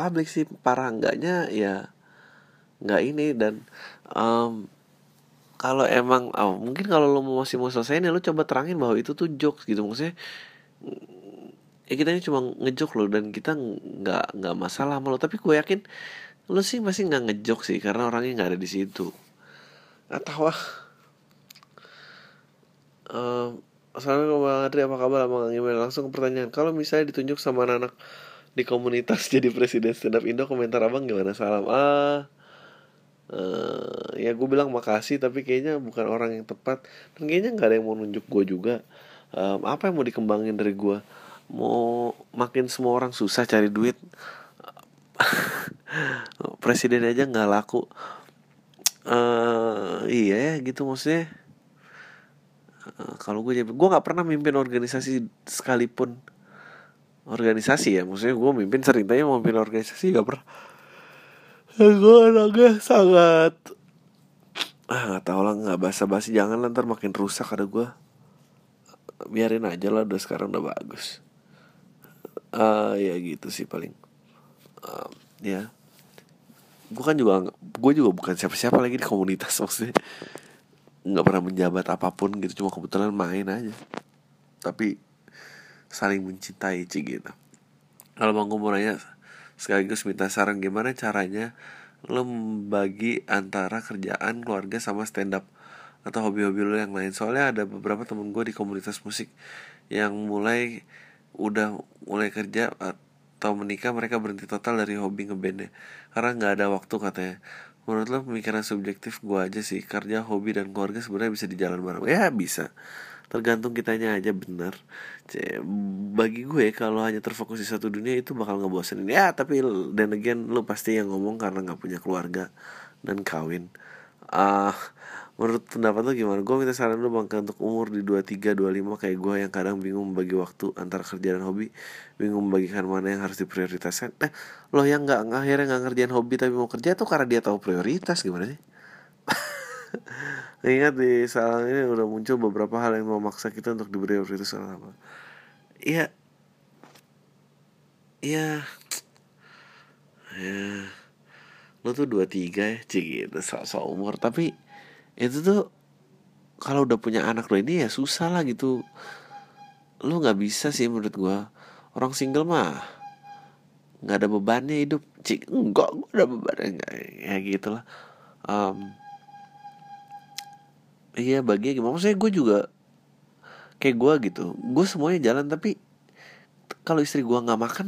publik sih para enggaknya ya nggak ini. Dan um, kalau emang oh, mungkin kalau lu masih mau selesai nih lu coba terangin bahwa itu tuh jokes gitu. Maksudnya ya kita ini cuma ngejok loh dan kita nggak nggak masalah sama lo tapi gue yakin lo sih masih nggak ngejok sih karena orangnya nggak ada di situ. Atau wah uh, Assalamualaikum Bang Adri apa kabar? Bang email langsung ke pertanyaan. Kalau misalnya ditunjuk sama anak-anak di komunitas jadi presiden stand up Indo komentar abang gimana? Salam ah uh, ya gue bilang makasih tapi kayaknya bukan orang yang tepat. Dan kayaknya nggak ada yang mau nunjuk gue juga. Um, apa yang mau dikembangin dari gue mau makin semua orang susah cari duit? Presiden aja nggak laku. Uh, iya ya gitu maksudnya. Uh, kalau gue jadi gue nggak pernah mimpin organisasi sekalipun organisasi ya. Maksudnya gue mimpin sering tanya mau mimpin organisasi gak pernah. Gue anaknya sangat ah nggak tahu lah nggak basa basi jangan ntar makin rusak ada gue biarin aja lah udah sekarang udah bagus. Uh, ya gitu sih paling. Uh, ya. Gue kan juga gue juga bukan siapa-siapa lagi di komunitas maksudnya. Nggak pernah menjabat apa pun gitu cuma kebetulan main aja. Tapi saling mencintai cik gitu. Kalau bang mau nanya sekaligus minta saran gimana caranya lo membagi antara kerjaan keluarga sama stand up atau hobi-hobi lo yang lain? Soalnya ada beberapa temen gue di komunitas musik yang mulai udah mulai kerja atau menikah mereka berhenti total dari hobi ngebandnya. Karena nggak ada waktu katanya. Menurut lo pemikiran subjektif gue aja sih kerja hobi dan keluarga sebenarnya bisa dijalan bareng? Ya bisa tergantung kitanya aja bener. Bagi gue kalau hanya terfokus di satu dunia itu bakal ngebosenin. Ya tapi dan again lo pasti yang ngomong karena nggak punya keluarga dan kawin. Ah uh, menurut pendapat lo gimana? Gue minta saran lo bang untuk umur di 23 25 kayak gue yang kadang bingung membagi waktu antara kerja dan hobi. Bingung membagikan mana yang harus diprioritaskan. Eh lo yang nggak akhirnya nggak ngerjain hobi tapi mau kerja tuh karena dia tahu prioritas gimana sih Ingat di saat ini udah muncul beberapa hal yang memaksa kita untuk diberi prioritas apa Iya. Iya. Ya Lo tuh 23 ya Cik gitu. So-so umur Tapi itu tuh kalau udah punya anak lo ini ya susah lah gitu. Lo nggak bisa sih menurut gue orang single mah nggak ada bebannya hidup. Cik enggak gue ada bebannya enggak ya gitulah um, iya bagi gimana? Maksudnya gue juga kayak gue gitu. Gue semuanya jalan tapi kalau istri gue nggak makan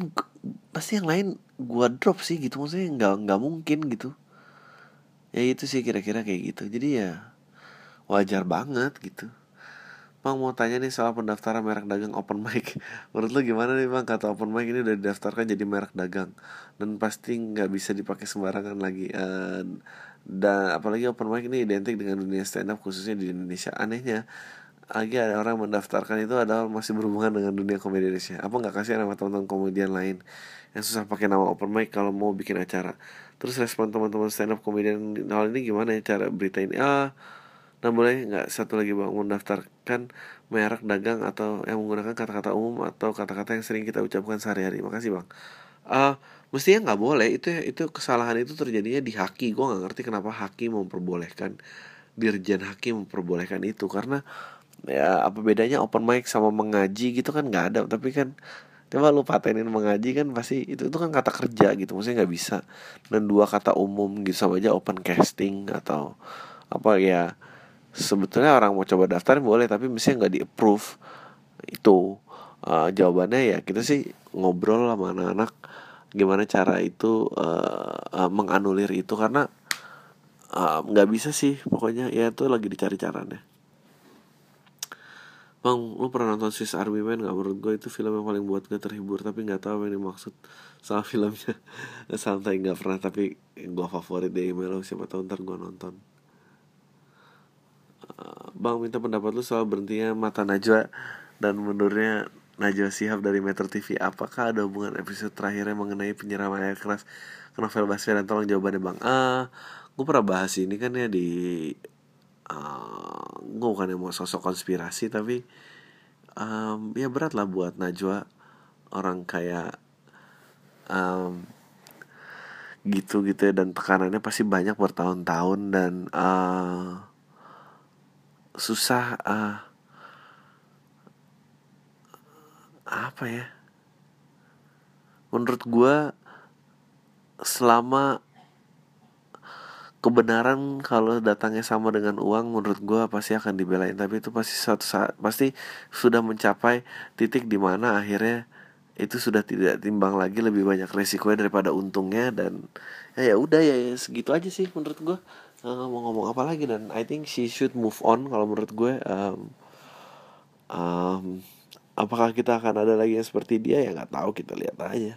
pasti yang lain gue drop sih gitu. Maksudnya nggak nggak mungkin gitu. Ya itu sih kira-kira kayak gitu. Jadi ya wajar banget gitu. Bang mau tanya nih soal pendaftaran merek dagang open mic. Menurut lo gimana nih bang? Kata open mic ini udah didaftarkan jadi merek dagang. Dan pasti nggak bisa dipakai sembarangan lagi. Uh, Dan apalagi open mic ini identik dengan dunia stand up khususnya di Indonesia. Anehnya lagi ada orang mendaftarkan itu adalah masih berhubungan dengan dunia komedi Indonesia. Apa nggak kasih nama teman-teman komedian lain yang susah pakai nama open mic kalau mau bikin acara? Terus respon teman-teman stand up komedian hal ini gimana ya cara berita ini ah nah boleh nggak satu lagi bang mendaftarkan merek dagang atau yang menggunakan kata-kata umum atau kata-kata yang sering kita ucapkan sehari-hari? Makasih bang. Ah mestinya nggak boleh. Itu itu kesalahan itu terjadinya di haki. Gue nggak ngerti kenapa haki memperbolehkan dirjen haki memperbolehkan itu. Karena ya apa bedanya open mic sama mengaji gitu kan nggak ada. Tapi kan coba lu patenin mengaji kan pasti itu itu kan kata kerja gitu. Maksudnya nggak bisa. Dan dua kata umum gitu sama aja open casting atau apa ya sebetulnya orang mau coba daftar boleh tapi misalnya nggak di approve itu. Uh, jawabannya ya kita sih ngobrol sama anak-anak gimana cara itu uh, uh, menganulir itu karena nggak uh, bisa sih pokoknya. Ya itu lagi dicari caranya. Bang, lu pernah nonton Swiss Army Man gak? Menurut gue itu film yang paling buat gue terhibur Tapi gak tahu apa yang dimaksud sama filmnya. Santai gak pernah Tapi gue favorit di email Siapa tahu ntar gue nonton. Uh, Bang, minta pendapat lu soal berhentinya Mata Najwa Dan mundurnya Najwa Shihab dari Metro TV Apakah ada hubungan episode terakhirnya mengenai penyiraman air keras ke novel Baswedan? Tolong jawabannya bang. Ah, Gue pernah bahas ini kan ya di uh, Gue bukan yang mau sosok konspirasi Tapi um, Ya berat lah buat Najwa Orang kayak um, Gitu gitu ya Dan tekanannya pasti banyak bertahun-tahun Dan uh, Susah uh, apa ya? Menurut gue selama kebenaran kalau datangnya sama dengan uang menurut gue pasti akan dibelain. Tapi itu pasti suatu saat pasti sudah mencapai titik di mana akhirnya itu sudah tidak timbang lagi lebih banyak resikonya daripada untungnya. Dan ya ya udah ya, ya segitu aja sih menurut gue uh, mau ngomong apa lagi? Dan I think she should move on kalau menurut gue um, um, apakah kita akan ada lagi yang seperti dia? Ya nggak tahu. Kita lihat aja.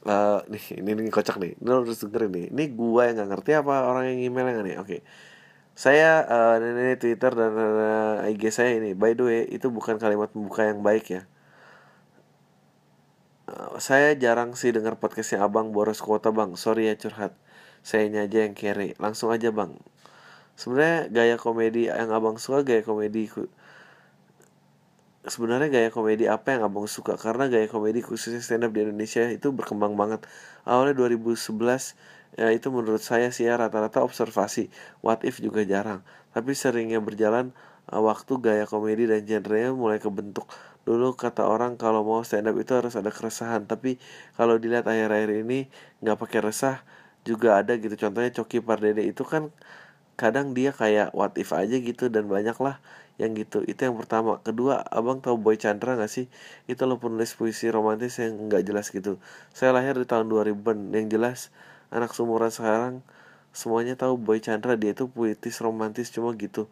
Uh, nih ini nih kocak nih. Ini harus dengerin nih. Ini gua yang nggak ngerti apa orang yang email yang nih? Oke. Saya uh, ini Twitter dan uh, IG saya ini by the way itu bukan kalimat pembuka yang baik ya. Uh, saya jarang sih dengar podcastnya abang boros kuota bang. Sorry ya curhat. Saya aja yang kere langsung aja bang. Sebenarnya gaya komedi yang abang suka gaya komedi sebenarnya gaya komedi apa yang abang suka? Karena gaya komedi khususnya stand up di Indonesia itu berkembang banget. Awalnya 2011 ya itu menurut saya sih ya rata-rata observasi. What if juga jarang. Tapi seringnya berjalan uh, waktu gaya komedi dan genrenya mulai kebentuk. Dulu kata orang kalau mau stand up itu harus ada keresahan. Tapi kalau dilihat akhir-akhir ini nggak pakai resah juga ada gitu. Contohnya Coki Pardede itu kan kadang dia kayak what if aja gitu dan banyak lah yang gitu itu yang pertama. Kedua abang tahu Boy Chandra gak sih? Itu lo penulis puisi romantis yang nggak jelas gitu. Saya lahir di tahun 2000 yang jelas anak seumuran sekarang semuanya tahu Boy Chandra. Dia itu puitis romantis cuma gitu.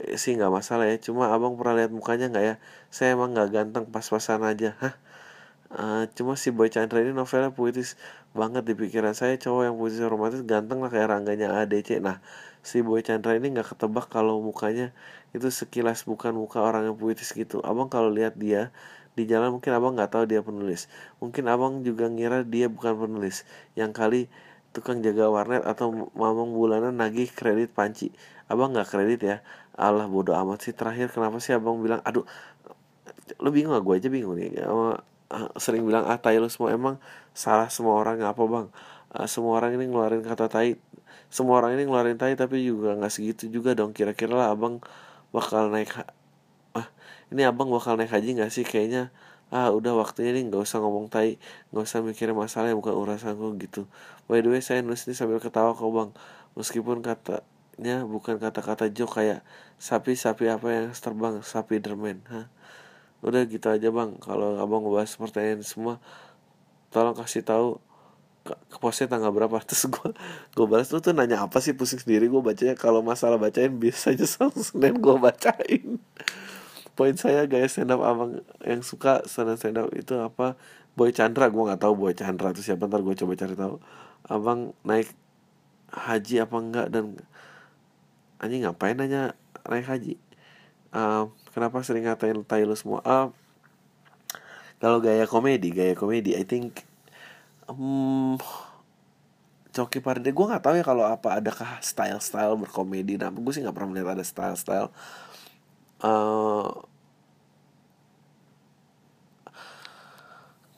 Eh, sih nggak masalah ya. Cuma abang pernah lihat mukanya nggak ya? Saya emang nggak ganteng pas-pasan aja. Hah? Uh, cuma si Boy Chandra ini novelnya puitis banget di pikiran saya. Cowok yang puitis romantis ganteng lah kayak rangganya ADC nah si Boy Chandra ini nggak ketebak kalau mukanya itu sekilas bukan muka orang yang puitis gitu. Abang kalau lihat dia di jalan mungkin abang nggak tahu dia penulis. Mungkin abang juga ngira dia bukan penulis. Yang kali tukang jaga warnet atau mamang bulanan nagih kredit panci. Abang nggak kredit ya. Allah bodoh amat sih. Terakhir kenapa sih abang bilang aduh lu bingung gak gue aja bingung nih. Sama sering bilang ah tai lu semua emang salah semua orang apa bang? Uh, semua orang ini ngeluarin kata tai semua orang ini ngeluarin tai tapi juga nggak segitu juga dong. Kira-kira lah abang bakal naik ah ini abang bakal naik haji nggak sih? Kayaknya ah udah waktunya nih nggak usah ngomong tai nggak usah mikirin masalah yang bukan urusan gue gitu. By the way saya nulis ini sambil ketawa kok bang. Meskipun katanya bukan kata-kata joke kayak sapi-sapi apa yang terbang sapi derman ha. Udah gitu aja bang. Kalau abang ngebahas pertanyaan semua tolong kasih tahu ke posnya tanggal berapa? Terus gue gue balas tuh tuh nanya apa sih? Pusing sendiri gue bacanya. Kalau masalah bacain biasanya senin gue bacain. Poin saya gaya stand up abang yang suka stand stand up itu apa? Boy Chandra. Gue nggak tahu Boy Chandra itu siapa. Ntar gue coba cari tahu. Abang naik haji apa enggak? Dan anjing ngapain nanya naik haji? Uh, kenapa sering ngatain tai lu semua? Uh, kalau gaya komedi gaya komedi I think um, Coki Pardede gue nggak tahu ya kalau apa adakah style style berkomedi. Nah gue sih nggak pernah melihat ada style style uh,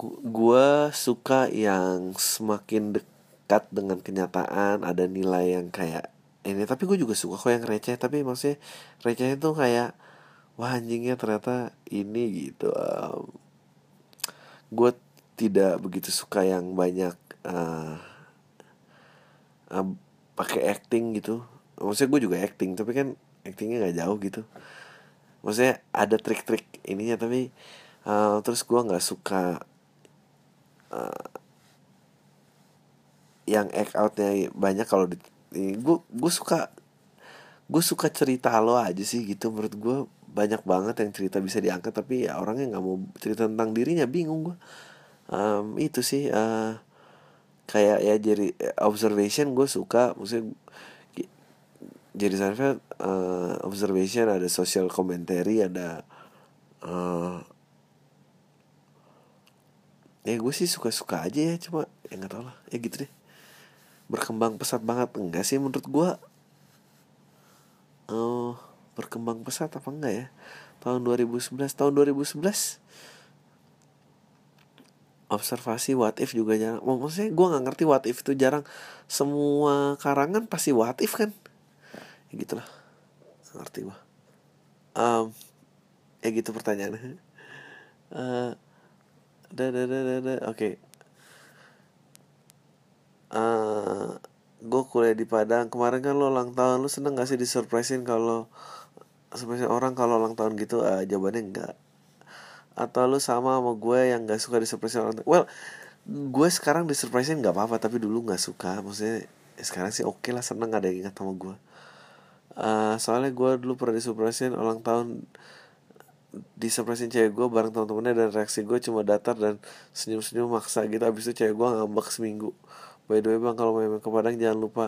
gue suka yang semakin dekat dengan kenyataan ada nilai yang kayak ini. Tapi gue juga suka kok yang receh. Tapi maksudnya recehnya tuh kayak wah anjingnya ternyata ini gitu. Um, gue tidak begitu suka yang banyak uh, uh, pakai acting gitu. Maksudnya gue juga acting tapi kan actingnya nggak jauh gitu. Maksudnya ada trik-trik ininya tapi uh, terus gue nggak suka uh, yang act outnya banyak kalau di gue gue suka gue suka cerita lo aja sih gitu. Menurut gue banyak banget yang cerita bisa diangkat tapi ya orangnya nggak mau cerita tentang dirinya bingung gue um, itu sih uh, kayak ya jadi observation gue suka maksudnya jadi Seinfeld uh, observation ada social commentary ada uh, ya gue sih suka-suka aja ya cuma ya nggak tau lah. Ya gitu deh. Berkembang pesat banget enggak sih menurut gue? Uh, berkembang pesat apa enggak ya? Tahun 2011 tahun 2011 observasi what if juga jarang. Maksudnya gue nggak ngerti what if itu jarang. Semua karangan pasti what if kan? Ya gitulah. Nggak ngerti gue um, ya gitu pertanyaannya. Uh, da da da da, da. oke. Uh, gue kuliah di Padang. Kemarin kan lo ulang tahun. Lo seneng gak sih disurprisein kalau sebenarnya orang kalau ulang tahun gitu? Uh, jawabannya enggak atau lu sama sama gue yang gak suka disurprisein orang well gue sekarang disurprisein nggak apa-apa tapi dulu nggak suka. Maksudnya ya sekarang sih oke okay lah seneng ada yang ingat sama gue. Uh, soalnya gue dulu pernah disurprisein ulang tahun disurprisein cewek gue bareng teman-temannya dan reaksi gue cuma datar dan senyum-senyum maksa gitu. Abis itu cewek gue ngambek seminggu. By the way bang kalau memang ke Padang jangan lupa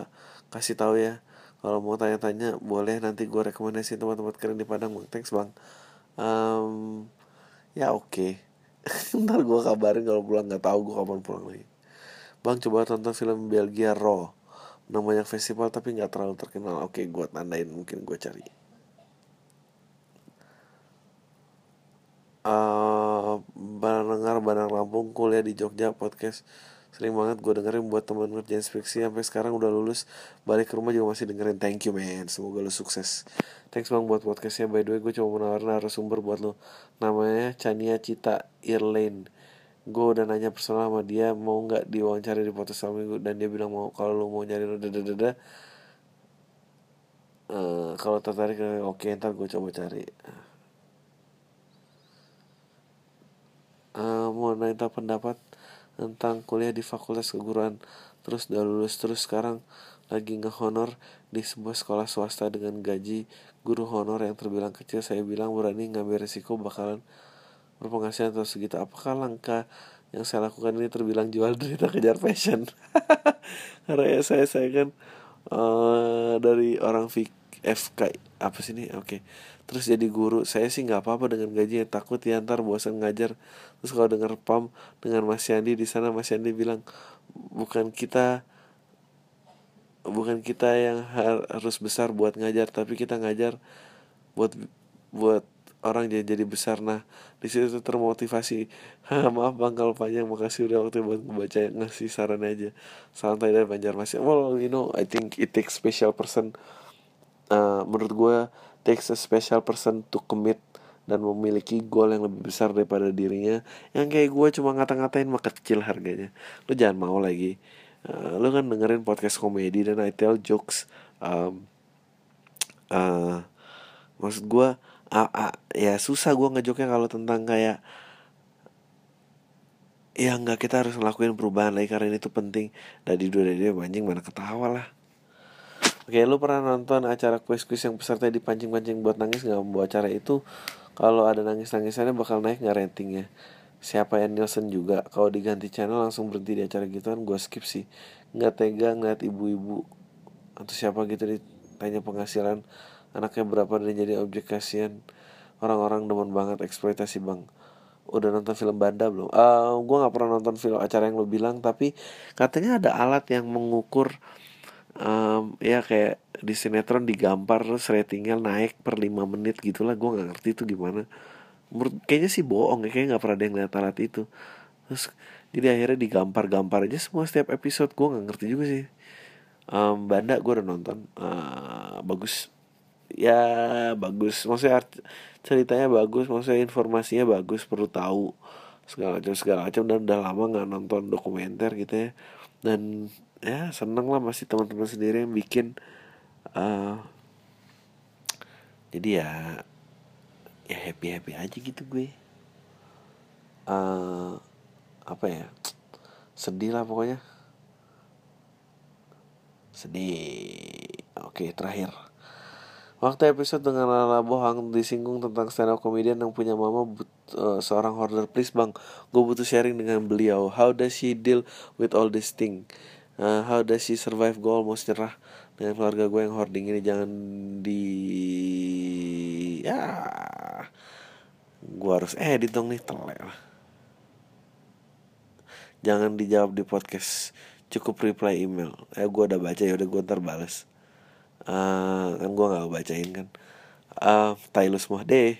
kasih tahu ya. Kalau mau tanya-tanya boleh. Nanti gue rekomendasi tempat-tempat keren di Padang bang. Thanks bang. Um, ya oke. Okay. ntar gue kabarin kalau pulang nggak tahu gue kapan pulang lagi. Bang coba tonton film Belgia Raw. Menang banyak festival tapi nggak terlalu terkenal. Oke gue tandain mungkin gue cari. Uh, Barangar Bandar Lampung kuliah di Jogja podcast sering banget gue dengerin buat teman ngerjain skripsi sampai sekarang udah lulus balik ke rumah juga masih dengerin. Thank you man. Semoga lu sukses. Thanks bang buat podcastnya. By the way gue cuma menawarin sumber buat lo namanya Chania Cita Irlane gue udah nanya personal sama dia mau nggak diwawancara di podcast sama minggu? Dan dia bilang mau kalau lu mau nyari lo dada dada uh, kalau tertarik oke okay, ntar gue coba cari. Uh, mau nanya pendapat tentang kuliah di fakultas keguruan. Terus udah lulus terus sekarang lagi ngehonor di sebuah sekolah swasta dengan gaji guru honor yang terbilang kecil. Saya bilang berani ngambil resiko bakalan berpenghasilan terus segitu. Apakah langkah yang saya lakukan ini terbilang jual derita kejar passion karena ya saya saya kan uh, dari orang FK apa sih ini? Oke. okay terus jadi guru saya sih nggak apa-apa dengan gaji yang takut ya ntar bosan ngajar. Terus kalau dengar pam dengan Mas Yandi di sana Mas Yandi bilang bukan kita bukan kita yang harus besar buat ngajar tapi kita ngajar buat buat orang jadi jadi besar. Nah di situ termotivasi. Maaf bang kalau panjang makasih udah waktu buat membaca ngasih saran aja. Santai dari Banjarmasin. Well you know I think it takes special person. Uh, menurut gue takes a special person to commit dan memiliki goal yang lebih besar daripada dirinya. Yang kayak gue cuma ngata-ngatain mah kecil harganya. Lu jangan mau lagi. Uh, lu kan dengerin podcast komedi dan I tell jokes um, uh, maksud gue uh, uh, ya susah gue ngejoknya kalau tentang kayak ya nggak kita harus ngelakuin perubahan lagi karena ini tuh penting. Dan di dua dia anjing mana ketawa lah Oke, lu pernah nonton acara kuis-kuis yang peserta dipancing-pancing buat nangis nggak membawa acara itu? Kalau ada nangis-nangisannya bakal naik nggak ratingnya? Siapa yang Nielsen juga? Kalau diganti channel langsung berhenti di acara gitu kan gue skip sih. Nggak tega ngeliat ibu-ibu atau siapa gitu ditanya penghasilan anaknya berapa dan jadi objek kasihan orang-orang demen banget eksploitasi bang udah nonton film Banda belum? Uh, gue nggak pernah nonton film acara yang lo bilang tapi katanya ada alat yang mengukur um, ya kayak di sinetron digampar terus ratingnya naik per 5 menit gitulah gue nggak ngerti itu gimana. Menurut kayaknya sih bohong ya kayaknya nggak pernah ada yang lihat alat itu. Terus jadi akhirnya digampar-gampar aja semua setiap episode gue nggak ngerti juga sih. Um, Banda gue udah nonton uh, bagus. Ya bagus. Maksudnya ceritanya bagus maksudnya informasinya bagus perlu tahu segala macam segala macam dan udah lama nggak nonton dokumenter gitu ya. Dan ya seneng lah masih teman-teman sendiri yang bikin uh, jadi ya ya happy happy aja gitu gue. Uh, apa ya sedih lah pokoknya. Sedih. Oke terakhir. Waktu episode dengan Lala Bohang disinggung tentang stand up comedian yang punya mama but, uh, seorang hoarder please bang gue butuh sharing dengan beliau. How does she deal with all this thing uh, how does she survive gue almost nyerah dengan keluarga gue yang hoarding ini jangan di ya Gua harus edit dong nih telek lah. Jangan dijawab di podcast. Cukup reply email. Eh gua udah baca ya udah gua ntar bales. Eh, kan gua nggak bacain kan. Uh, tai lu semua deh.